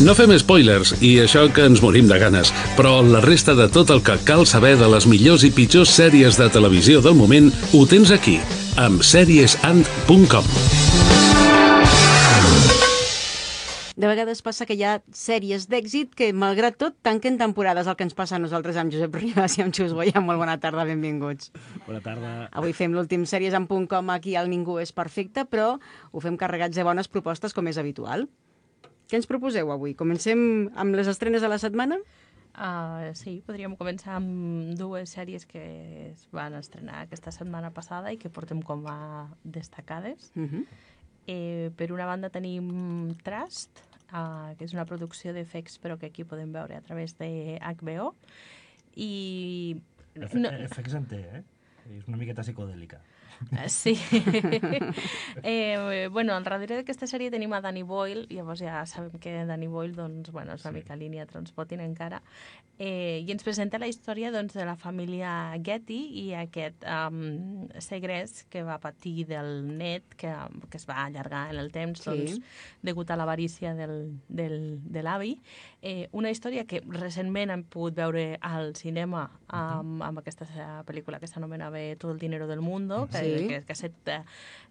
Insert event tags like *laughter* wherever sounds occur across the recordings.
No fem spoilers, i això que ens morim de ganes, però la resta de tot el que cal saber de les millors i pitjors sèries de televisió del moment ho tens aquí, amb seriesand.com. De vegades passa que hi ha sèries d'èxit que, malgrat tot, tanquen temporades. El que ens passa a nosaltres amb Josep Ribas i amb Xus Boia. Molt bona tarda, benvinguts. Bona tarda. Avui fem l'últim sèries en punt com aquí al Ningú és perfecte, però ho fem carregats de bones propostes com és habitual. Què ens proposeu avui? Comencem amb les estrenes de la setmana? Uh, sí, podríem començar amb dues sèries que es van estrenar aquesta setmana passada i que portem com a destacades. Uh -huh. eh, per una banda tenim Trust, uh, que és una producció d'efects però que aquí podem veure a través de HBO. I... Efe no... Efectes en té, eh? És una miqueta psicodèlica. Uh, sí. *laughs* eh, bueno, al darrere d'aquesta sèrie tenim a Danny Boyle, llavors ja sabem que Danny Boyle doncs, bueno, és una sí. mica línia Transpotting encara, eh, i ens presenta la història doncs, de la família Getty i aquest um, segrest que va patir del net, que, que es va allargar en el temps sí. doncs, degut a l'avarícia del, del, de l'avi. Eh, una història que recentment hem pogut veure al cinema amb, amb aquesta pel·lícula que s'anomenava Tot el dinero del mundo, que, sí. que, que ha estat eh,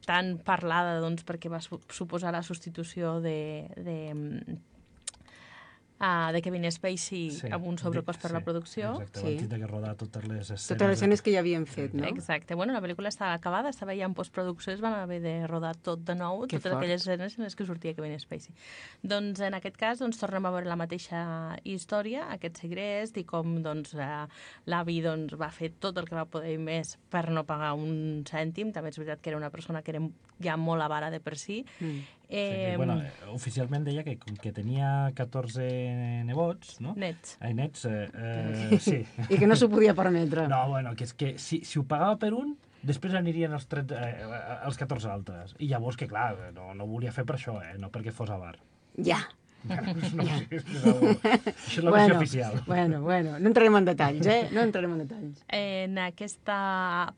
tan parlada doncs, perquè va suposar la substitució de, de uh, de Kevin Spacey sí, amb un sobrecost per sí, la producció. Exacte, sí. de que rodar totes les escenes. Totes les escenes que ja havien fet, no? Exacte. Bueno, la pel·lícula estava acabada, estava ja en postproducció, es van haver de rodar tot de nou, que totes fort. aquelles escenes en les que sortia Kevin Spacey. Doncs en aquest cas doncs, tornem a veure la mateixa història, aquest segrest, i com doncs, eh, l'avi doncs, va fer tot el que va poder més per no pagar un cèntim. També és veritat que era una persona que era ja molt avara de per si. Mm. Eh, sí, bueno, oficialment deia que que tenia 14 nebots, no? Nets. Ai, nets, eh, eh, sí. I que no s'ho podia permetre. No, bueno, que és que si, si ho pagava per un, després anirien els, 13, eh, els 14 altres. I llavors que, clar, no, no volia fer per això, eh, no perquè fos avar. Ja. No, no, ja. Això és la bueno, oficial. Bueno, bueno, no entrarem en detalls, eh? No entrarem en detalls. En aquesta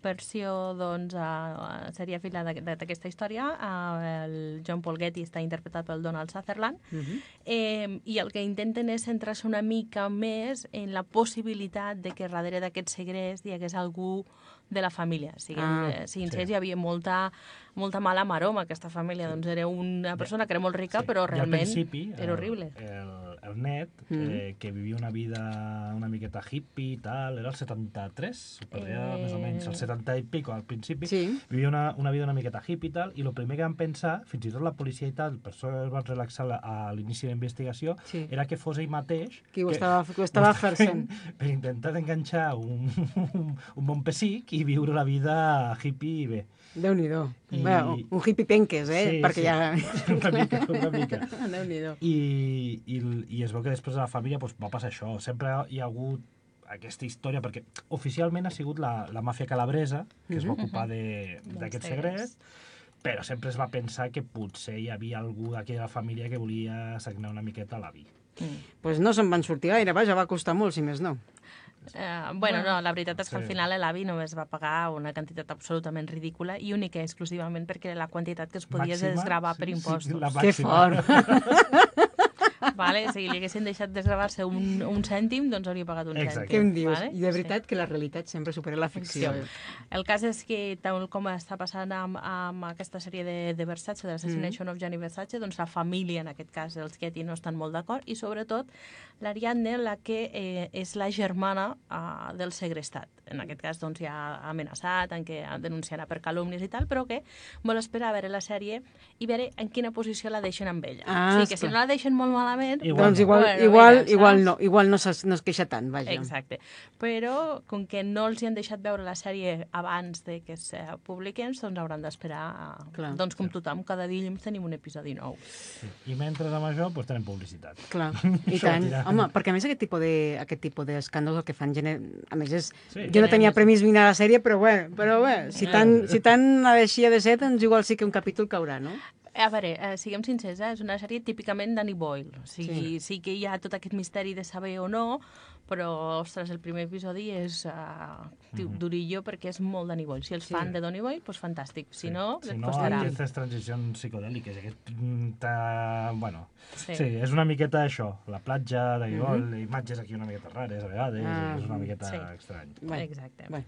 versió, doncs, uh, seria fila d'aquesta història, uh, el John Paul Getty està interpretat pel Donald Sutherland, uh -huh. eh, i el que intenten és centrar-se una mica més en la possibilitat de que darrere d'aquest segrest hi hagués algú de la família. Siguem ah, eh, sincers, sí. hi havia molta, molta mala maroma aquesta família. Sí. Doncs era una persona que era molt rica, sí. però realment era horrible. El, el net, mm. eh, que vivia una vida una miqueta hippie i tal, era el 73, podria eh... més o menys, el 70 i pico al principi, sí. vivia una, una vida una miqueta hippie i tal, i el primer que van pensar, fins i tot la policia i tal, per això es van relaxar a l'inici de la investigació, sí. era que fos ell mateix... Qui ho estava, que ho estava *laughs* fent. Per intentar enganxar un, un, *laughs* un bon pessic i viure la vida hippie i bé. Déu-n'hi-do. I... Bueno, un hippie penques, eh? Sí, Perquè sí. ja... *laughs* una mica, una mica. *laughs* Déu-n'hi-do. I, i, I es veu que després de la família doncs, va passar això. Sempre hi ha hagut aquesta història, perquè oficialment ha sigut la, la màfia calabresa, que es va mhm. ocupar *laughs* d'aquest segrest, però sempre es va pensar que potser hi havia algú d'aquí de la família que volia sagnar una miqueta a l'avi. Mm. pues no se'n van sortir gaire, vaja, va costar molt, si més no. Uh, bueno, no, la veritat és que sí. al final l'avi només va pagar una quantitat absolutament ridícula i única i exclusivament perquè la quantitat que es podia desgravar sí, per impostos. Sí, que fort! *laughs* vale? Si li haguessin deixat desgravar-se un, un cèntim, doncs hauria pagat un Exacte. cèntim. Què em dius? Vale? I de veritat sí. que la realitat sempre supera la ficció. El cas és que, tal com està passant amb, amb aquesta sèrie de, de Versace, de l'Assassination mm. of Gianni Versace, doncs la família, en aquest cas, els Getty, no estan molt d'acord, i sobretot l'Ariadne, la que eh, és la germana eh, del segrestat. En aquest cas, doncs, ja ha amenaçat, en què denunciarà per calúmnies i tal, però que vol esperar a veure la sèrie i veure en quina posició la deixen amb ella. Ah, o sigui, que si no la deixen molt malament... Igual doncs igual, bueno, igual, mira, igual no, igual no, no es queixa tant, vaja. Exacte. Però, com que no els hi han deixat veure la sèrie abans de que es publiquen, doncs hauran d'esperar... Doncs com tothom, cada dilluns tenim un episodi nou. Sí. I mentre amb això, doncs tenim publicitat. Clar, *laughs* i tant. Home, perquè a més aquest tipus de, aquest tipus d'escàndols el que fan... Gener... A més, és... Sí. jo no tenia premís mirar la sèrie, però bé, però bé si tant, si tant deixia de ser, doncs igual sí que un capítol caurà, no? A veure, eh, siguem sincers, eh? és una sèrie típicament Danny Boyle. O sigui, sí. sí que hi ha tot aquest misteri de saber o no, però, ostres, el primer episodi és uh, mm -hmm. durillo perquè és molt Danny Boyle. Si els sí. fan de Danny Boyle, doncs fantàstic. Si sí. no, si no, costarà. aquestes transicions psicodèliques, aquesta bueno, sí. sí, és una miqueta això, la platja, de mm -hmm. imatges aquí una miqueta rares a vegades, ah, és una miqueta sí. estrany. Bueno, Exacte. Bueno.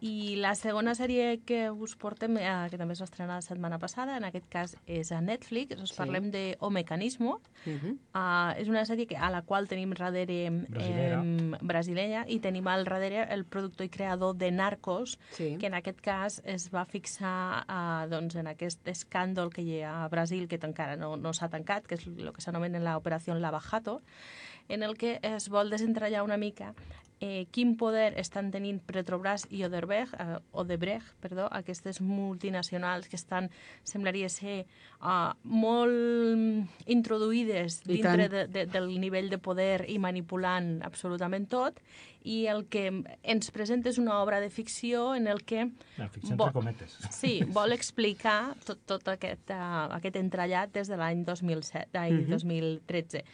I la segona sèrie que us portem, eh, que també es va estrenar la setmana passada, en aquest cas és a Netflix, us sí. parlem de O Mecanismo. Uh -huh. uh, és una sèrie que, a la qual tenim darrere eh, brasilenya i tenim al darrere el productor i creador de Narcos, sí. que en aquest cas es va fixar uh, doncs, en aquest escàndol que hi ha a Brasil, que encara no, no s'ha tancat, que és el que s'anomena l'operació Lavajato, en el que es vol desentrallar una mica eh, quin poder estan tenint Petrobras i Odebrecht, eh, Odebrecht perdó, aquestes multinacionals que estan, semblaria ser, uh, molt introduïdes I dintre de, de, del nivell de poder i manipulant absolutament tot, i el que ens presenta és una obra de ficció en el que... La ficció entre cometes. *laughs* Sí, vol explicar tot, tot aquest, uh, aquest entrellat des de l'any 2007, uh -huh. 2013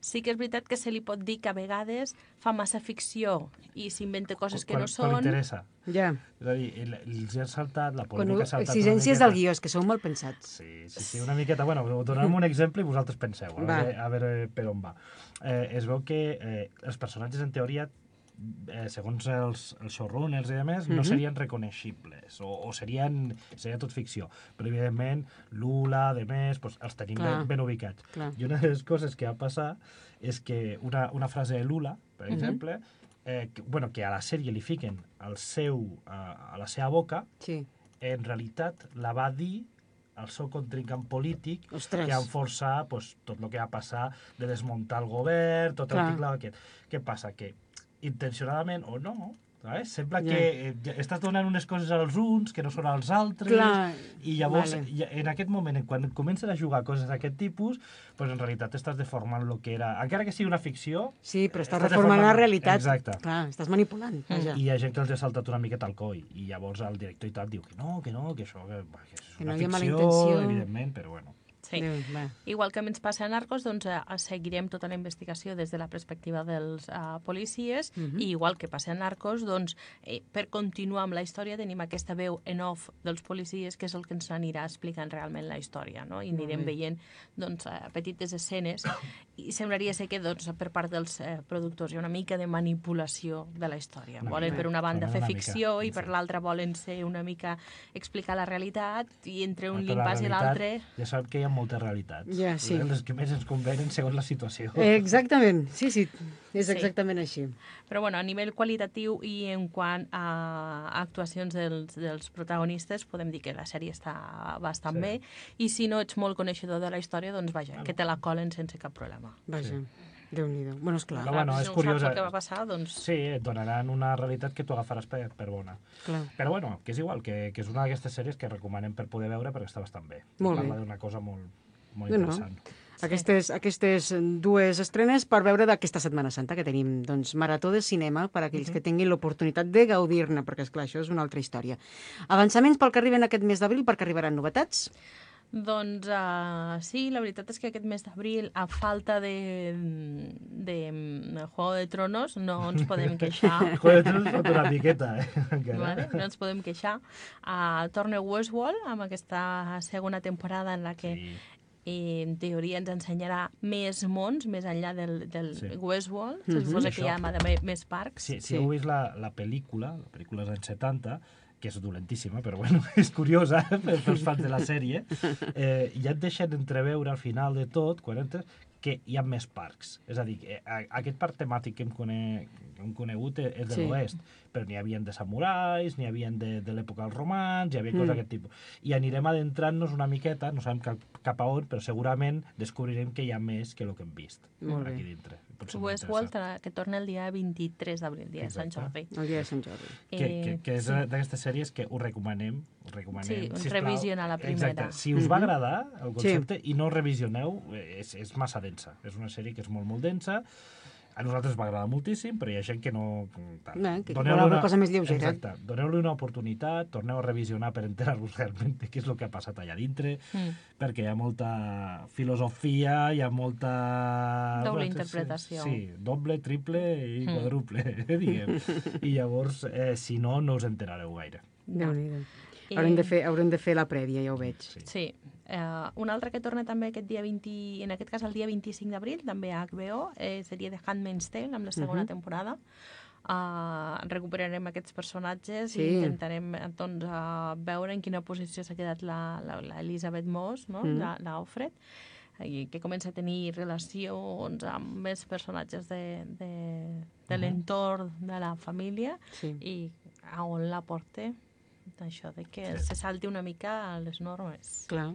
sí que és veritat que se li pot dir que a vegades fa massa ficció i s'inventa coses que quan, no són... Quan interessa. Ja. És a dir, els ha saltat, la polèmica ha saltat Exigències del guió, és que sou mal pensats. Sí, sí, sí, una miqueta... Bueno, donarem un exemple i vosaltres penseu, a veure, a veure per on va. Eh, es veu que eh, els personatges, en teoria, eh, segons els, els showrunners i demés, mm -hmm. no mhm. serien reconeixibles, o, o serien, seria tot ficció. Però, evidentment, Lula, de més, pues, els tenim ben, ben ubicats. Clar. I una de les coses que va passar és que una, una frase de Lula, per mm -hmm. exemple, eh, que, bueno, que a la sèrie li fiquen al seu, a, a la seva boca, sí. en realitat la va dir el seu contrincant polític Ostres. que han forçat pues, tot el que va passar de desmuntar el govern, tot Clar. el aquest. Què passa? Que intencionadament o no, saps? Sembla yeah. que eh, estàs donant unes coses als uns que no són als altres, Clar. i llavors, vale. en aquest moment, quan comencen a jugar coses d'aquest tipus, pues en realitat estàs deformant el que era... Encara que sigui una ficció... Sí, però estàs, estàs deformant, deformant la realitat. Exacte. Clar, estàs manipulant. Mm. I hi ha gent que els ha saltat una miqueta al coll, i llavors el director i tal diu que no, que no, que això que, que és una que no ficció, evidentment, però bueno. Sí. Déu, Igual que ens passa a Narcos, doncs eh, seguirem tota la investigació des de la perspectiva dels eh, policies uh -huh. i igual que passa a Narcos, doncs eh, per continuar amb la història tenim aquesta veu en off dels policies que és el que ens anirà explicant realment la història, no? I anirem veient doncs, eh, petites escenes i semblaria ser que doncs, per part dels eh, productors hi ha una mica de manipulació de la història. Una volen per una banda fer ficció mica, i per l'altra volen ser una mica explicar la realitat i entre un l'impàs i l'altre... Ja sap que hi ha moltes realitats. Ja, sí. Les que més ens convenen segons la situació. Exactament, sí, sí, és exactament sí. així. Però bueno, a nivell qualitatiu i en quant a actuacions dels, dels protagonistes, podem dir que la sèrie està bastant sí. bé, i si no ets molt coneixedor de la història, doncs vaja, ah, que te la colen sense cap problema. Vaja. Sí. Déu-n'hi-do. Bueno, esclar. Però, bueno, és curiós. el que va passar, doncs... Sí, et donaran una realitat que tu agafaràs per, per bona. Clar. Però bueno, que és igual, que, que és una d'aquestes sèries que recomanem per poder veure perquè està bastant bé. Molt Parla d'una cosa molt, molt no, interessant. No. Aquestes, aquestes dues estrenes per veure d'aquesta Setmana Santa que tenim. Doncs marató de cinema per a aquells uh -huh. que tinguin l'oportunitat de gaudir-ne, perquè és clar, això és una altra història. Avançaments pel que arriben aquest mes d'abril, perquè arribaran novetats? Doncs uh, sí, la veritat és que aquest mes d'abril, a falta de, de, de Juego de Tronos, no ens podem queixar. *laughs* Juego de Tronos fa una miqueta, eh? *laughs* Vale? No ens podem queixar. Uh, torna Westworld, amb aquesta segona temporada en la que sí i en teoria ens ensenyarà més mons, més enllà del, del sí. Westworld, mm -hmm. suposa que hi ha més parcs. Sí, si sí. heu vist la, la pel·lícula, la pel·lícula dels anys 70, que és dolentíssima, però bueno, *laughs* és curiosa per als fans de la sèrie, *laughs* eh, ja et deixen entreveure al final de tot, quan entres, que hi ha més parcs. És a dir, eh, aquest parc temàtic que hem, cone que hem conegut és de sí. l'oest, però n'hi havia de samurais, n'hi havia de, de l'època dels romans, hi havia mm. coses d'aquest tipus. I anirem adentrant-nos una miqueta, no sabem cap, cap a on, però segurament descobrirem que hi ha més que el que hem vist Molt aquí bé. dintre. Westworld, que torna el dia 23 d'abril, dia de Sant Jordi. El dia de Sant Jordi. Que, que, que és sí. d'aquestes sèries que ho recomanem, ho recomanem. Sí, revisionar la primera. Exacte. Si us va agradar el concepte sí. i no revisioneu, és, és massa densa. És una sèrie que és molt, molt densa, a nosaltres va agradar moltíssim, però hi ha gent que no... Tal. No, que vol una cosa més lleugera. Exacte. Doneu-li una oportunitat, torneu a revisionar per enterar-vos realment de què és el que ha passat allà dintre, mm. perquè hi ha molta filosofia, hi ha molta... Doble interpretació. Sí, doble, triple i mm. quadruple, eh, *laughs* diguem. I llavors, eh, si no, no us enterareu gaire. déu nhi I... Haurem, de fer, haurem de fer la prèvia, ja ho veig. Sí. sí. Uh, un altre que torna també aquest dia 20, en aquest cas el dia 25 d'abril, també a HBO, eh, seria The Handmaid's Tale, amb la segona uh -huh. temporada. Uh, recuperarem aquests personatges sí. i intentarem doncs, uh, veure en quina posició s'ha quedat l'Elisabeth Moss, no? Mm. l'Alfred, i que comença a tenir relacions amb més personatges de, de, de l'entorn de la família sí. i a on la porta això de que se salti una mica a les normes. Clar.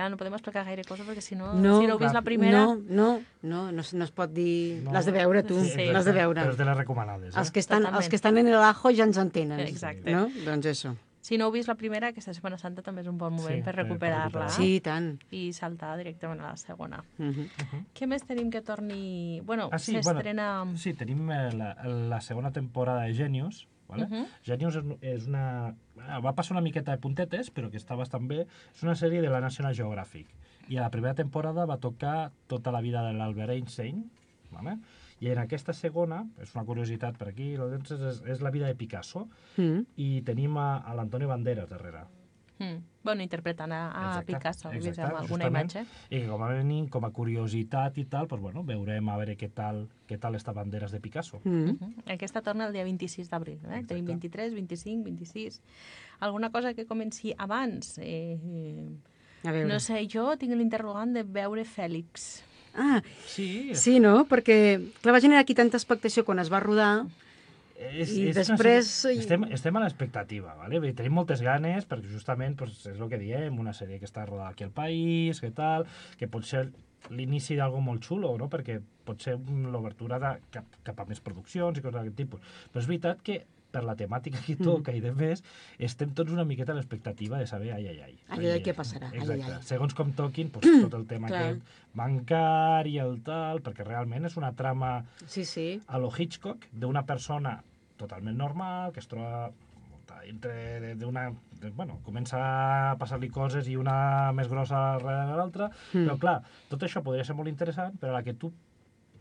Clar, no podem explicar gaire cosa perquè si no, no si no heu vist la primera... No, no, no, no, no es pot dir... No. L'has de veure, tu, sí. l'has de veure. Però de les recomanades, eh? Els que estan, els que estan en el ajo ja ens entenen. Exacte. No? Doncs això. Si no heu vist la primera, aquesta Setmana Santa també és un bon moment sí, per recuperar-la. Sí, tant. I saltar directament a la segona. Uh -huh. Uh -huh. Què més tenim que torni... Bueno, ah, sí, s'estrena... Bueno, sí, tenim la, la segona temporada de Genius, Vale? Uh -huh. Genius és, és una... Va passar una miqueta de puntetes, però que està bastant bé. És una sèrie de la National Geographic. I a la primera temporada va tocar tota la vida de l'Albert Einstein, vale? i en aquesta segona, és una curiositat per aquí, és, és la vida de Picasso, mm. i tenim a, a l'Antonio Banderas darrere. Mm. Bueno, interpretant a, a exacte, Picasso, exacte, amb alguna imatge. I com a, mínim, com a curiositat i tal, pues, bueno, veurem a veure què tal, què tal està banderes de Picasso. Mm. Uh -huh. Aquesta torna el dia 26 d'abril. Eh? Tenim 23, 25, 26... Alguna cosa que comenci abans? Eh, a veure. No sé, jo tinc l'interrogant de veure Fèlix. Ah, sí. sí, no? Perquè, clar, va generar aquí tanta expectació quan es va rodar és, I és després... Estem, estem a l'expectativa, ¿vale? tenim moltes ganes, perquè justament pues, és el que diem, una sèrie que està rodada aquí al país, que tal, que pot ser l'inici d'algo molt xulo, no? perquè pot ser l'obertura cap, cap a més produccions i coses d'aquest tipus. Però és veritat que per la temàtica que toca mm. i de més, estem tots una miqueta a l'expectativa de saber ai, ai, ai. Ai, ai, ai, què passarà? Exacte. Ai, ai. Segons com toquin, pues, tot el tema aquest bancari, el tal, perquè realment és una trama sí, sí. a lo Hitchcock d'una persona totalment normal, que es troba entre d'una... Bueno, comença a passar-li coses i una més grossa darrere l'altra, mm. però clar, tot això podria ser molt interessant, però a la que tu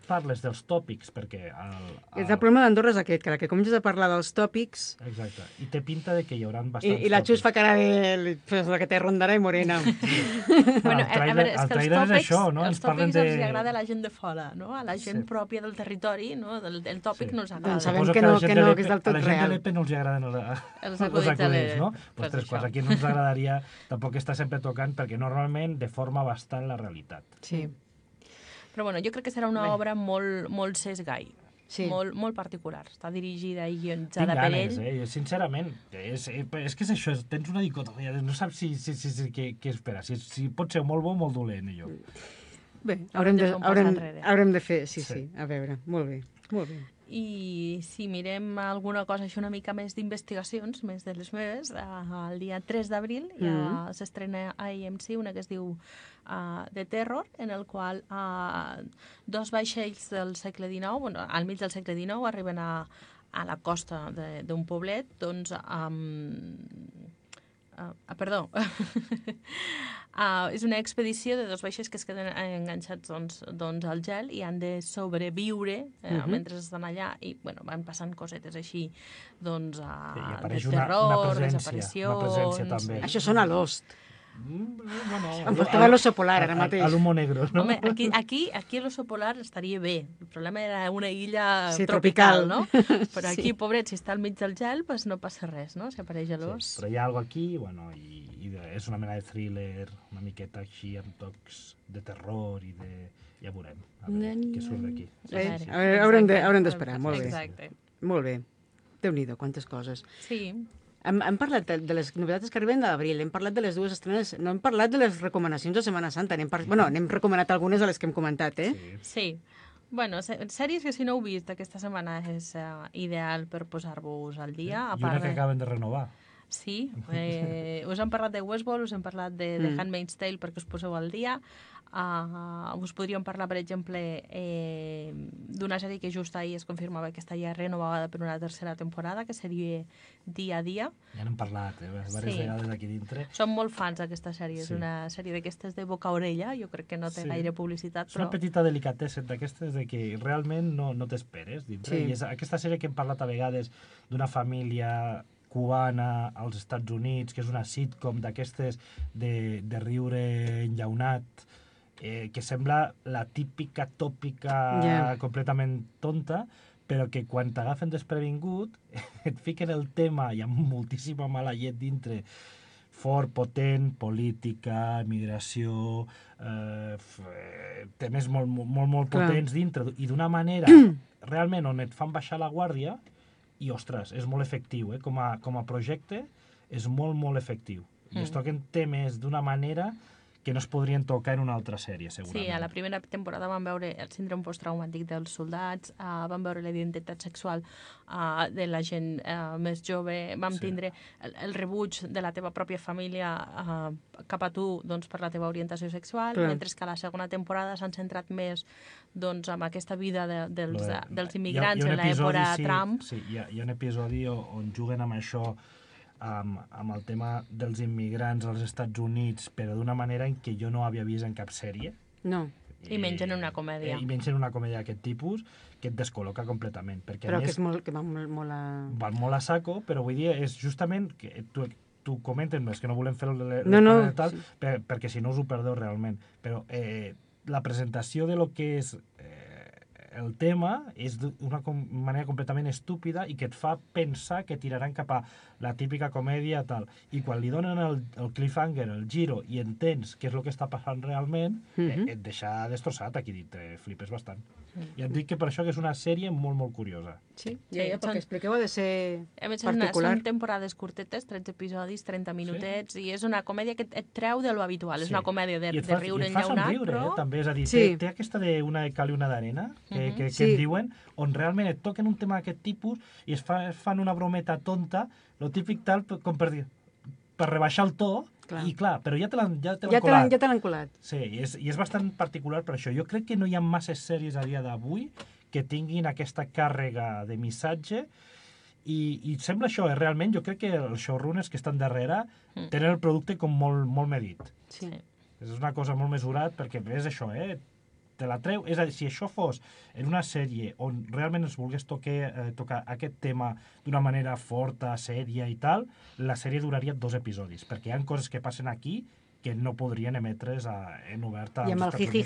parles dels tòpics, perquè... El, el... el problema d'Andorra és aquest, que la que comences a parlar dels tòpics... Exacte, i té pinta de que hi haurà bastants I, i la Xus fa cara de... Pues la que te rondarà i morena. Sí. *laughs* bueno, el trailer, a veure, és que els tòpics, és això, no? els tòpics de... els agrada a la gent de fora, no? A la gent sí. pròpia del territori, no? Del, el tòpic sí. no els agrada. Doncs sabem que, no, que, no, que és del tot real. A la gent de l'EPE no els agraden els, *laughs* els, els acudits, no? Pues, pues tres quarts. Aquí no ens agradaria tampoc estar sempre tocant, perquè normalment deforma bastant la realitat. Sí. Però bueno, jo crec que serà una Bé. obra molt, molt sesgai. Sí. Molt, molt particular. Està dirigida i guionitzada per ell. Eh? Sincerament, és, és que és això, tens una dicotomia, no saps si, si, si, si què, què espera, si, si pot ser molt bo o molt dolent, allò. Bé, haurem de, haurem, haurem de fer, sí, sí, sí, a veure, molt bé, molt bé. I si mirem alguna cosa així una mica més d'investigacions, més de les meves, el dia 3 d'abril mm -hmm. ja s'estrena a AMC una que es diu uh, de terror, en el qual uh, dos vaixells del segle XIX, bueno, al mig del segle XIX, arriben a, a la costa d'un poblet, doncs, amb... Uh, uh, perdó, Uh, *laughs* és una expedició de dos vaixells que es queden enganxats doncs, doncs, al gel i han de sobreviure eh, uh mhm. -huh. mentre estan allà i bueno, van passant cosetes així doncs, uh, de terror, una, una presència, desaparicions... Una presència, també. Això sona a Lost. Mm, bueno, em faltava l'oso polar ara mateix. A l'humo negro, no? Home, aquí, aquí, aquí l'oso polar estaria bé. El problema era una illa sí, tropical, tropical, no? *laughs* Però aquí, sí. pobret, si està al mig del gel, pues no passa res, no? Si apareix l'os... Sí, però hi ha alguna aquí, bueno, i, i és una mena de thriller, una miqueta així, amb tocs de terror i de... Ja veurem, a veure què surt d'aquí. Sí, eh, sí. Haurem d'esperar, de, molt bé. Exacte. Molt bé. Déu-n'hi-do, quantes coses. Sí. Hem, hem parlat de, de les novetats que arriben de l'abril, hem parlat de les dues estrenes, no hem parlat de les recomanacions de Setmana Santa, n'hem par... bueno, n'hem recomanat algunes de les que hem comentat, eh? Sí. sí. Bueno, sèries que si no heu vist aquesta setmana és uh, ideal per posar-vos al dia. Sí. A part I una que acaben de renovar. Sí, eh, us hem parlat de Westworld, us hem parlat de mm. Handmaid's Tale perquè us poseu al dia. Uh, us podríem parlar, per exemple, eh, d'una sèrie que just ahir es confirmava que estaria renovada per una tercera temporada, que seria Dia a Dia. Ja n'hem parlat, eh, diverses sí. vegades aquí dintre. Som molt fans d'aquesta sèrie, sí. és una sèrie d'aquestes de boca a orella, jo crec que no té sí. gaire publicitat. És una petita delicatessa d'aquestes de que realment no, no t'esperes dintre. Sí. I és aquesta sèrie que hem parlat a vegades d'una família cubana als Estats Units, que és una sitcom d'aquestes de, de riure enllaunat, eh, que sembla la típica tòpica yeah. completament tonta, però que quan t'agafen desprevingut *laughs* et fiquen el tema, hi ha moltíssima mala llet dintre, fort, potent, política, migració, eh, eh temes molt, molt, molt potents Clar. dintre, i d'una manera *clears throat* realment on et fan baixar la guàrdia, i, ostres, és molt efectiu, eh? com, a, com a projecte és molt, molt efectiu. Mm. I es toquen temes d'una manera que no es podrien tocar en una altra sèrie, segurament. Sí, a la primera temporada vam veure el síndrome posttraumàtic dels soldats, uh, vam veure la identitat sexual uh, de la gent uh, més jove, vam sí. tindre el, el rebuig de la teva pròpia família uh, cap a tu doncs, per la teva orientació sexual, Clar. mentre que a la segona temporada s'han centrat més doncs, amb aquesta vida de, dels, de, dels immigrants hi ha, hi ha en l'època sí, Trump. Sí, hi ha, hi ha un episodi on juguen amb això amb, amb el tema dels immigrants als Estats Units, però d'una manera en què jo no havia vist en cap sèrie. No. I, I menys en una comèdia. I menys en una comèdia d'aquest tipus, que et descol·loca completament. Perquè, però més, que, és molt, que va molt, molt a... Va molt a saco, però vull dir, és justament que tu, tu comenten, és que no volem fer el, no, no, tal, sí. per, perquè si no us ho perdeu realment. Però eh, la presentació de lo que és eh, el tema és d'una com manera completament estúpida i que et fa pensar que tiraran cap a la típica comèdia tal. I quan li donen el, el cliffhanger, el giro, i entens què és el que està passant realment, mm -hmm. et, et deixa destrossat aquí dintre, flipes bastant. I et dic que per això que és una sèrie molt, molt curiosa. Sí, ja, ja, perquè expliqueu ha de ser a més, particular. Són temporades curtetes, 13 episodis, 30 minutets, sí. i és una comèdia que et treu de lo habitual. Sí. És una comèdia de, fa, de riure enllaunat, riure, però... Eh, també, és a dir, sí. té, té aquesta de una de cal i una d'arena, que, uh -huh. que, que sí. em diuen, on realment et toquen un tema d'aquest tipus i es, fa, es fan una brometa tonta, lo típic tal com per dir, per rebaixar el to, Clar. I clar, però ja te l'han ja ja colat. Ja te l'han colat. Sí, i és, i és bastant particular per això. Jo crec que no hi ha masses sèries a dia d'avui que tinguin aquesta càrrega de missatge i, i sembla això, eh? realment jo crec que els showrunners que estan darrere mm. tenen el producte com molt, molt medit. Sí. És una cosa molt mesurat perquè és això, eh? Te la treu. És a dir, si això fos en una sèrie on realment es volgués toque, eh, tocar aquest tema d'una manera forta, sèria i tal, la sèrie duraria dos episodis, perquè hi ha coses que passen aquí que no podrien emetre's a, en obert I amb el jiji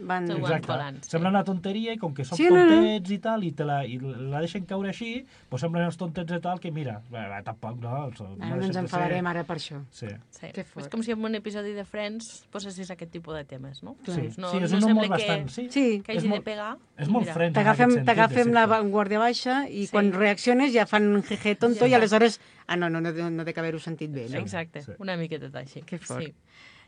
van... Exacte. Volant, sí. Sembla una tonteria i com que són sí, tontets no, no. i tal, i, te la, i la deixen caure així, doncs semblen els tontets i tal, que mira, bé, bé, tampoc, no? Els, no, no ens enfadarem ara per això. Sí. sí. És com si en un episodi de Friends posessis aquest tipus de temes, no? Sí, no, sí és no un humor bastant... Sí, sí. que hagi molt, de pegar. És molt mira. Friends T'agafem la guàrdia baixa i sí. quan reacciones ja fan un jeje tonto ja i aleshores... Ah, no, no, no, no té que haver-ho sentit bé, no? Exacte, sí. una miqueta així. Que fort. Sí.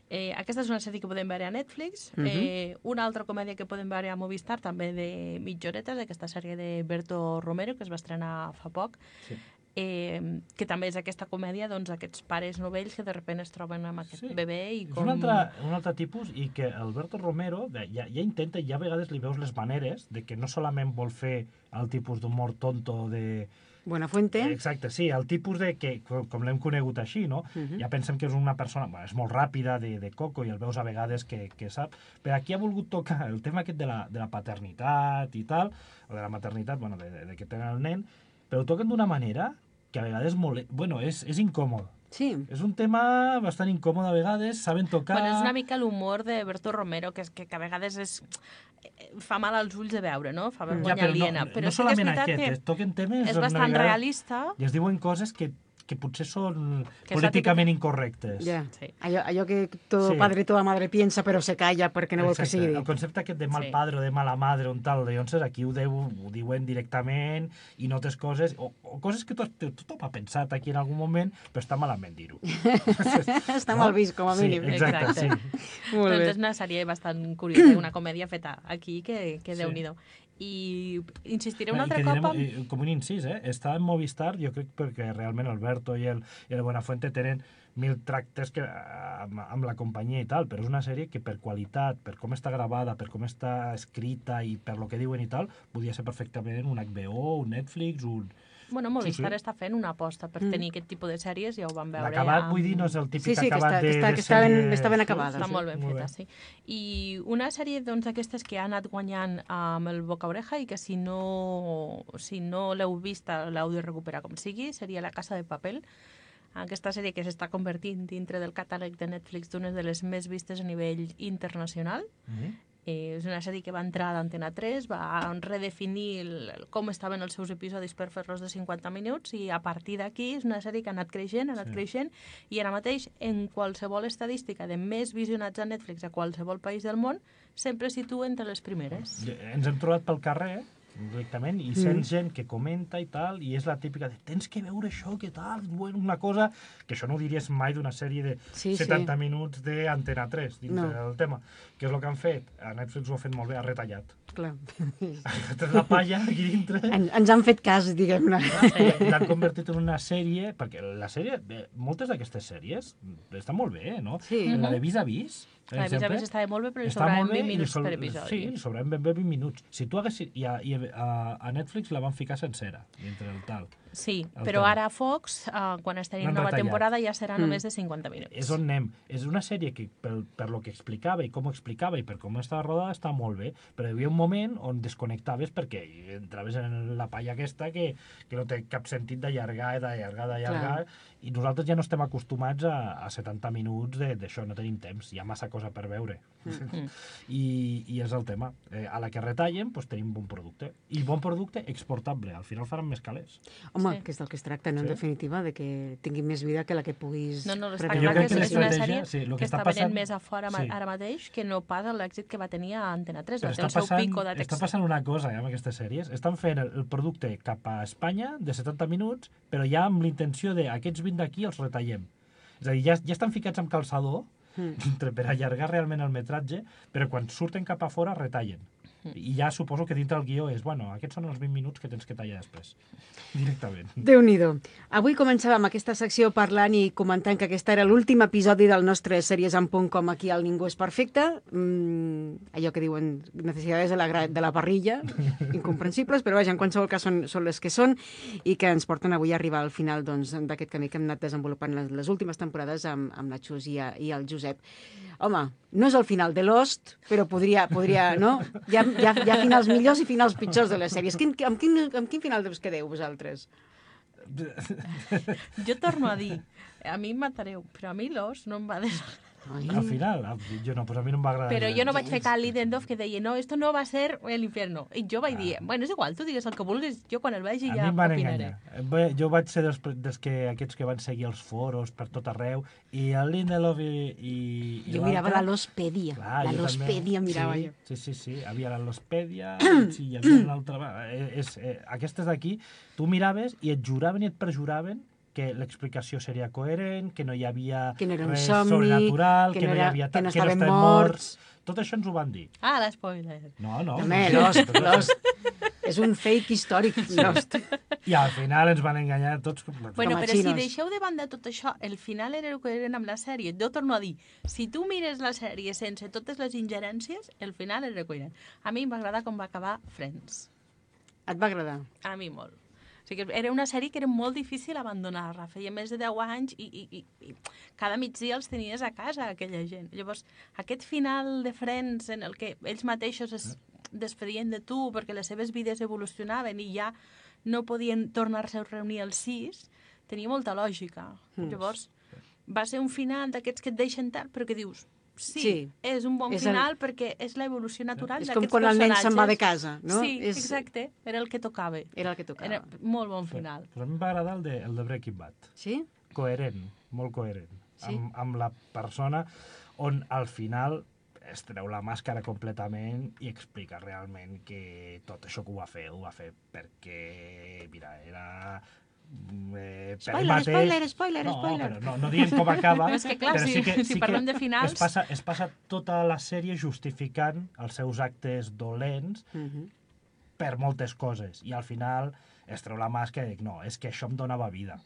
Eh, aquesta és una sèrie que podem veure a Netflix. Uh -huh. eh, una altra comèdia que podem veure a Movistar, també de mitjoretes, aquesta sèrie de Berto Romero, que es va estrenar fa poc, sí. Eh, que també és aquesta comèdia doncs, aquests pares novells que de sobte es troben amb aquest sí. bebè i com... És un altre, un altre tipus i que Alberto Romero ja, ja intenta, ja a vegades li veus les maneres de que no solament vol fer el tipus d'humor tonto de Buenafuente. Exacte, sí, el tipus de que, com l'hem conegut així, no? Uh mhm. -huh. Ja pensem que és una persona, bueno, és molt ràpida, de, de coco, i el veus a vegades que, que sap, però aquí ha volgut tocar el tema aquest de la, de la paternitat i tal, o de la maternitat, bueno, de, de, de que tenen el nen, però ho toquen d'una manera que a vegades molt... Bueno, és, és incòmode. Sí. És un tema bastant incòmode a vegades, saben tocar... Bueno, és una mica l'humor de Berto Romero, que, és, que, que a vegades és, fa mal als ulls de veure, no? Fa vergonya ja, però aliena. No, però no solament aquest, que toquen temes... És bastant realista. I es diuen coses que que potser són que políticament incorrectes. Ja. Sí. Allò, allò que todo sí. padre, toda madre piensa però se calla perquè no vol que sigui El concepte aquest de mal sí. padre o de mala madre, un tal, llavors aquí ho, deu, ho diuen directament i notes coses, o, o coses que tot, tothom ha pensat aquí en algun moment, però està malament dir-ho. *laughs* està no? mal vist, com a mínim. Sí, exacte, exacte. sí. Molt doncs és una sèrie bastant curiosa, una comèdia feta aquí que, que sí. déu-n'hi-do i insistiré un altre cop amb... Eh, com un incís, eh? està en Movistar, jo crec perquè realment Alberto i el, i el Buenafuente tenen mil tractes que, amb, amb la companyia i tal, però és una sèrie que per qualitat, per com està gravada, per com està escrita i per lo que diuen i tal, podria ser perfectament un HBO, un Netflix, un, Bueno, Movistar sí, sí. està fent una aposta per mm. tenir aquest tipus de sèries, ja ho vam veure. L'acabat, ja... vull dir, no és el típic sí, sí, acabat que està, de, que està, de que està, ben, està ben acabada. Està sí. molt ben molt feta, bé. sí. I una sèrie doncs, d'aquestes que ha anat guanyant amb el Boca Oreja i que si no, si no l'heu vist l'heu de recuperar com sigui, seria La Casa de Papel, aquesta sèrie que s'està convertint dintre del catàleg de Netflix d'unes de les més vistes a nivell internacional. Mm -hmm. Eh, és una sèrie que va entrar d'Antena 3, va redefinir el, com estaven els seus episodis per fer-los de 50 minuts i a partir d'aquí és una sèrie que ha anat creixent, ha anat sí. creixent i ara mateix en qualsevol estadística de més visionats a Netflix a qualsevol país del món sempre situa entre les primeres. Ens hem trobat pel carrer directament i sent mm. gent que comenta i tal, i és la típica de tens que veure això, que tal, bueno, una cosa que això no ho diries mai d'una sèrie de sí, 70 sí. minuts d'Antena 3 dins no. del tema. Què és el que han fet? A Netflix ho ha fet molt bé, ha retallat. Clar. *laughs* Ha la palla aquí dintre. En, ens han fet cas, diguem-ne. L'han convertit en una sèrie, perquè la sèrie, moltes d'aquestes sèries estan molt bé, no? Sí. La de Vis a Vis, per a exemple, estava molt bé, però li sobraven 20 minuts sol... per episodi. Sí, li sobraven ben bé 20 minuts. Si tu haguessis... I a, i a, a Netflix la van ficar sencera, dintre del tal. Sí, però ara a Fox, uh, quan es tenim nova retallat. temporada, ja serà mm. només de 50 minuts. És on anem. És una sèrie que, per, per lo que explicava i com ho explicava i per com estava rodada, està molt bé, però hi havia un moment on desconnectaves perquè entraves en la palla aquesta que, que no té cap sentit d'allargar, d'allargar, d'allargar, i nosaltres ja no estem acostumats a, a 70 minuts d'això, no tenim temps, hi ha massa cosa per veure. Mm. *laughs* I, I és el tema. Eh, a la que retallen, doncs tenim bon producte. I bon producte exportable. Al final faran més calés. Home, sí. que és del que es tracta, no? Sí. en definitiva, de que tingui més vida que la que puguis... No, no, està clar que, que és una sèrie sí, que, que està passant... venent més a fora sí. ara mateix que no pas l'èxit que va tenir a Antena 3. Però està, passant, pico de està passant una cosa eh, amb aquestes sèries. Estan fent el, el producte cap a Espanya de 70 minuts, però ja amb l'intenció de aquests 20 d'aquí els retallem. És a dir, ja, ja estan ficats amb calçador mm. *laughs* per allargar realment el metratge, però quan surten cap a fora retallen. I ja suposo que dintre el guió és, bueno, aquests són els 20 minuts que tens que tallar després, directament. déu nhi Avui començàvem aquesta secció parlant i comentant que aquest era l'últim episodi del nostre Sèries en punt com aquí al Ningú és perfecte. Mm, allò que diuen necessitats de la, de la parrilla, *laughs* incomprensibles, però vaja, en qualsevol cas són, són les que són i que ens porten avui a arribar al final doncs, d'aquest doncs, camí que hem anat desenvolupant les, les últimes temporades amb, amb la Xus i, a, i el Josep. Home, no és el final de Lost, però podria, podria no? Ha, hi, ha, hi ha finals millors i finals pitjors de les sèries. Quin, amb, quin, amb quin final us quedeu vosaltres? Jo torno a dir, a mi em matareu, però a mi Lost no em va desagradar. Ai. Al final, jo no, pues a mi no em va agradar. Però jo no vaig fer cal Lidendorf que deia, no, esto no va ser el infierno. I jo vaig ah. dir, bueno, és igual, tu digues el que vulguis, jo quan el vegi ja opinaré. Enganyar. Jo vaig ser dels, dels que, aquests que van seguir els foros per tot arreu, i el Lindelof i... i, i jo mirava la Lospedia, Clar, la Lospedia mirava sí, jo. Sí, sí, sí, havia la Lospedia, *clears throat* sí, hi havia l'altra... Eh, eh, aquestes d'aquí, tu miraves i et juraven i et perjuraven que l'explicació seria coherent, que no hi havia que no era res somni, sobrenatural, que, que no, era, hi havia que no que no morts. morts. Tot això ens ho van dir. Ah, l'espoiler. No, no. Home, no, Lost, Lost. és un fake històric, Lost. I al final ens van enganyar tots. Bueno, però si deixeu de banda tot això, el final era el que eren amb la sèrie. Jo torno a dir, si tu mires la sèrie sense totes les ingerències, el final era el que eren. A mi em va agradar com va acabar Friends. Et va agradar? A mi molt. O sigui, era una sèrie que era molt difícil abandonar-la. Feia més de 10 anys i, i, i, i cada migdia els tenies a casa, aquella gent. Llavors, aquest final de Friends en el que ells mateixos es despedien de tu perquè les seves vides evolucionaven i ja no podien tornar-se a reunir els sis, tenia molta lògica. Mm. Llavors, va ser un final d'aquests que et deixen tard, però que dius, sí, sí, és un bon és final el... perquè és l'evolució natural d'aquests personatges. És com quan el nen se'n va de casa, no? Sí, és... exacte, era el que tocava. Era el que tocava. Era molt bon final. Sí. Però a mi em va agradar el de, el de Breaking Bad. Sí? Coherent, molt coherent. Sí? Amb, amb la persona on al final es treu la màscara completament i explica realment que tot això que ho va fer, ho va fer perquè, mira, era eh, spoiler, mateix... spoiler, spoiler, no, spoiler. Però no, no diem com acaba. *laughs* és que clar, però si, sí que, si sí parlem de finals... Es passa, es passa tota la sèrie justificant els seus actes dolents uh mhm. -huh. per moltes coses. I al final es treu la màscara i dic, no, és que això em donava vida.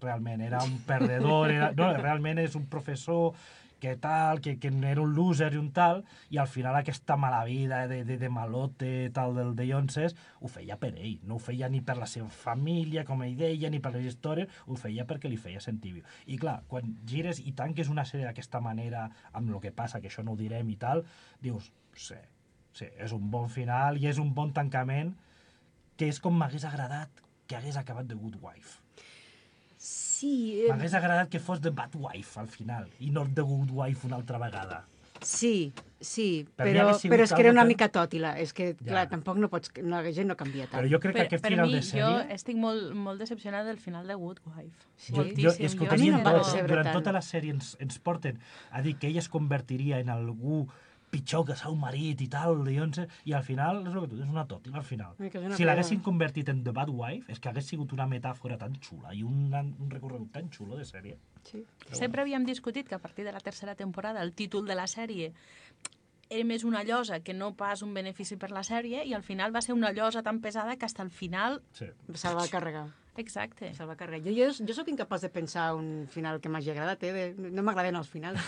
Realment, era un *laughs* perdedor, era, no, realment és un professor que tal, que, que era un loser i un tal, i al final aquesta mala vida de, de, de malote tal del de Llonses ho feia per ell, no ho feia ni per la seva família, com ell deia, ni per les històries, ho feia perquè li feia sentir viu. I clar, quan gires i tanques una sèrie d'aquesta manera, amb el que passa, que això no ho direm i tal, dius, sí, sí, és un bon final i és un bon tancament que és com m'hagués agradat que hagués acabat The Good Wife. Sí. Eh... M'hagués agradat que fos The Bad Wife al final i no The Good Wife una altra vegada. Sí, sí, per però, però és que era una mica tòtila. És que, ja. clar, tampoc no pots... No, la gent no canvia tant. Però jo crec que aquest final mi, de sèrie... Jo estic molt, molt decepcionada del final de Good Wife. Sí? Jo, jo, és que ho tenien no tot. Durant tota la sèrie ens, ens porten a dir que ella es convertiria en algú pitjor que seu marit i tal, Beyoncé, i al final és el que tu és una tòtil al final. Si l'haguessin convertit en The Bad Wife, és que hagués sigut una metàfora tan xula i un, un recorregut tan xulo de sèrie. Sí. Sempre havíem discutit que a partir de la tercera temporada el títol de la sèrie era més una llosa que no pas un benefici per la sèrie i al final va ser una llosa tan pesada que fins al final... Sí. Se'l va carregar. Exacte. Se'l va carregar. Jo, jo, jo sóc incapaç de pensar un final que m'hagi agradat, eh? De, no m'agraden els finals.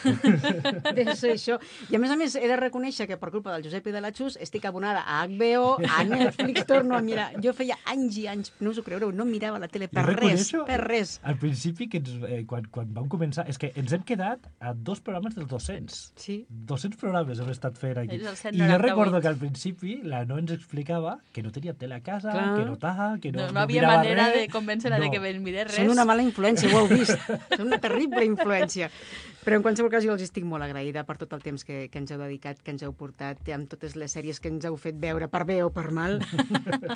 *laughs* de ser això. I a més a més he de reconèixer que per culpa del Josep i de la Xus estic abonada a HBO, a *laughs* Netflix, torno a mirar. Jo feia anys i anys, no us ho creureu, no mirava la tele per res, per res. Al principi, que ens, eh, quan, quan vam començar, és que ens hem quedat a dos programes dels 200. Sí. 200 programes hem estat fent aquí. I jo recordo que al principi la no ens explicava que no tenia tele a casa, Clar. que no tal, que no, no, no havia manera res. de convèncer-la no. de que ves mirés res. Són una mala influència, ho heu vist. Són una terrible influència. Però en qualsevol cas jo els estic molt agraïda per tot el temps que, que ens heu dedicat, que ens heu portat, amb totes les sèries que ens heu fet veure, per bé o per mal.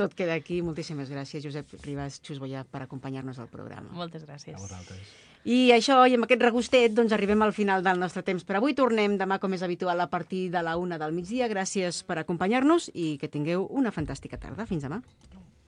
tot queda aquí. Moltíssimes gràcies, Josep Ribas Xusboia, per acompanyar-nos al programa. Moltes gràcies. A vosaltres. I això, i amb aquest regustet, doncs arribem al final del nostre temps per avui. Tornem demà, com és habitual, a partir de la una del migdia. Gràcies per acompanyar-nos i que tingueu una fantàstica tarda. Fins demà.